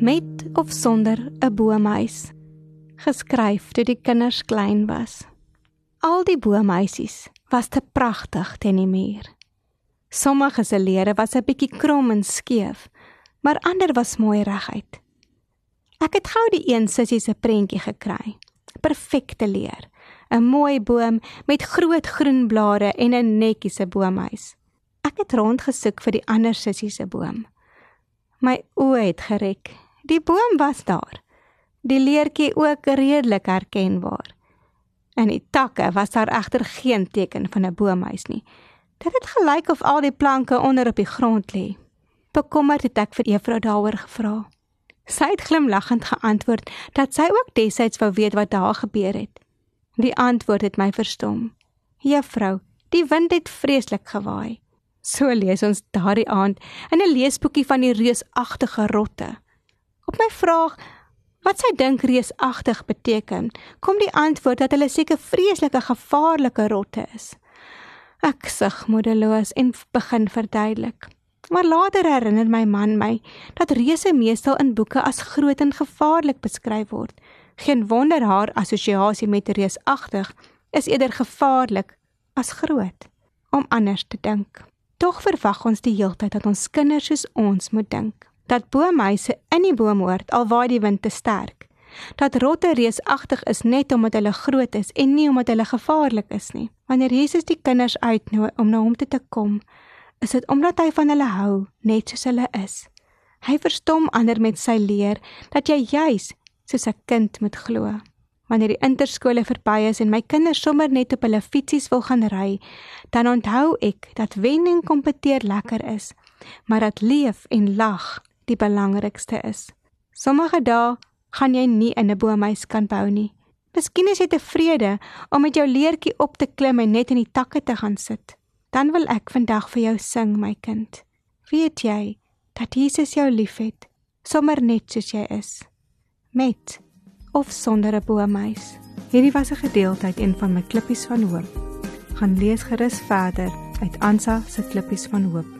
Met of sonder 'n boomhuis. Geskryf toe die kinders klein was. Al die boomhuisies was te pragtig teen die muur. Sommige se lede was 'n bietjie krom en skeef, maar ander was mooi reguit. Ek het gou die een sussie se prentjie gekry. Perfekte leer. 'n Mooi boom met groot groen blare en 'n netjiese boomhuis. Ek het rondgesoek vir die ander sussie se boom. My oë het gerek. Die boom was daar. Die leertjie ook redelik herkenbaar. In die takke was daar egter geen teken van 'n boomhuis nie. Dit het gelyk of al die planke onder op die grond lê. Bekommerd het ek vir juffrou daaroor gevra. Sy het glimlaggend geantwoord dat sy ook desyds wou weet wat daar gebeur het. Die antwoord het my verstom. Juffrou, die wind het vreeslik gewaai. So lees ons daardie aand in 'n leesboekie van die reusagtige rotte. Op my vraag wat sy dink reusagtig beteken, kom die antwoord dat hulle seker vreeslike gevaarlike rotte is. Ek sug moedeloos en begin verduidelik. Maar later herinner my man my dat reuse meestal in boeke as groot en gevaarlik beskryf word. Geen wonder haar assosiasie met reusagtig is eerder gevaarlik as groot om anders te dink. Tog verwag ons die heeltyd dat ons kinders soos ons moet dink. Dat boomhuise in die boom hoort alwaar die wind te sterk dat rotte reusagtig is net omdat hulle groot is en nie omdat hulle gevaarlik is nie. Wanneer Jesus die kinders uitnooi om na hom toe te kom, is dit omdat hy van hulle hou, net soos hulle is. Hy verstom ander met sy leer dat jy juis soos 'n kind moet glo. Wanneer die interskole verby is en my kinders sommer net op hulle fietsies wil gaan ry, dan onthou ek dat wen en kompeteer lekker is, maar dat leef en lag die belangrikste is. Sommige dae gaan jy nie in 'n boomhuis kan bou nie. Miskien is jy tevrede om met jou leertjie op te klim en net in die takke te gaan sit. Dan wil ek vandag vir jou sing, my kind. Weet jy dat Jesus jou liefhet, sommer net soos jy is, met of sonder 'n boomhuis. Hierdie was 'n gedeelte uit een van my klippies van hoop. Gaan lees gerus verder uit Ansa se klippies van hoop.